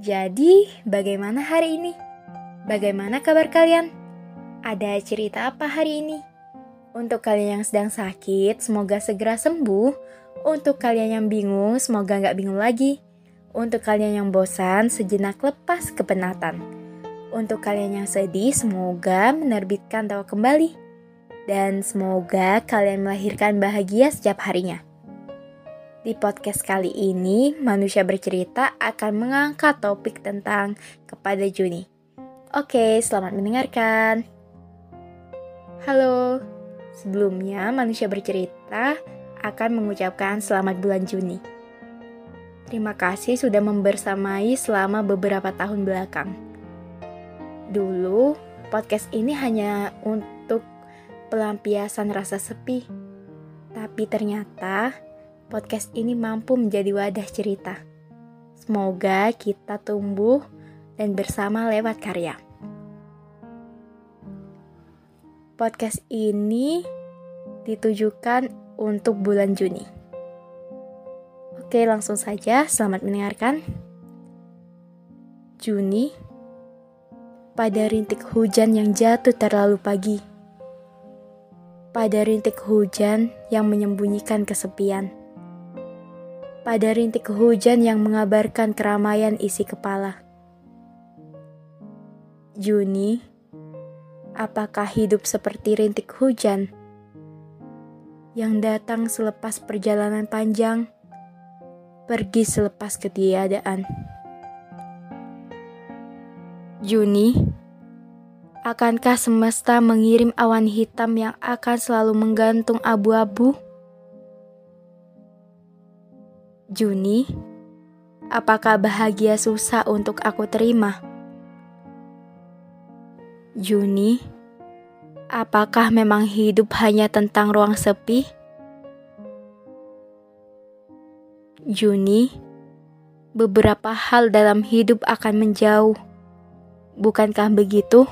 Jadi, bagaimana hari ini? Bagaimana kabar kalian? Ada cerita apa hari ini? Untuk kalian yang sedang sakit, semoga segera sembuh. Untuk kalian yang bingung, semoga nggak bingung lagi. Untuk kalian yang bosan, sejenak lepas kepenatan. Untuk kalian yang sedih, semoga menerbitkan tawa kembali dan semoga kalian melahirkan bahagia setiap harinya. Di podcast kali ini, manusia bercerita akan mengangkat topik tentang kepada Juni. Oke, selamat mendengarkan. Halo, sebelumnya manusia bercerita akan mengucapkan selamat bulan Juni. Terima kasih sudah membersamai selama beberapa tahun belakang. Dulu, podcast ini hanya untuk pelampiasan rasa sepi. Tapi ternyata podcast ini mampu menjadi wadah cerita. Semoga kita tumbuh dan bersama lewat karya. Podcast ini ditujukan untuk bulan Juni. Oke, langsung saja. Selamat mendengarkan. Juni, pada rintik hujan yang jatuh terlalu pagi pada rintik hujan yang menyembunyikan kesepian. Pada rintik hujan yang mengabarkan keramaian isi kepala. Juni, apakah hidup seperti rintik hujan yang datang selepas perjalanan panjang, pergi selepas ketiadaan? Juni, Akankah semesta mengirim awan hitam yang akan selalu menggantung abu-abu? Juni, apakah bahagia susah untuk aku terima? Juni, apakah memang hidup hanya tentang ruang sepi? Juni, beberapa hal dalam hidup akan menjauh. Bukankah begitu?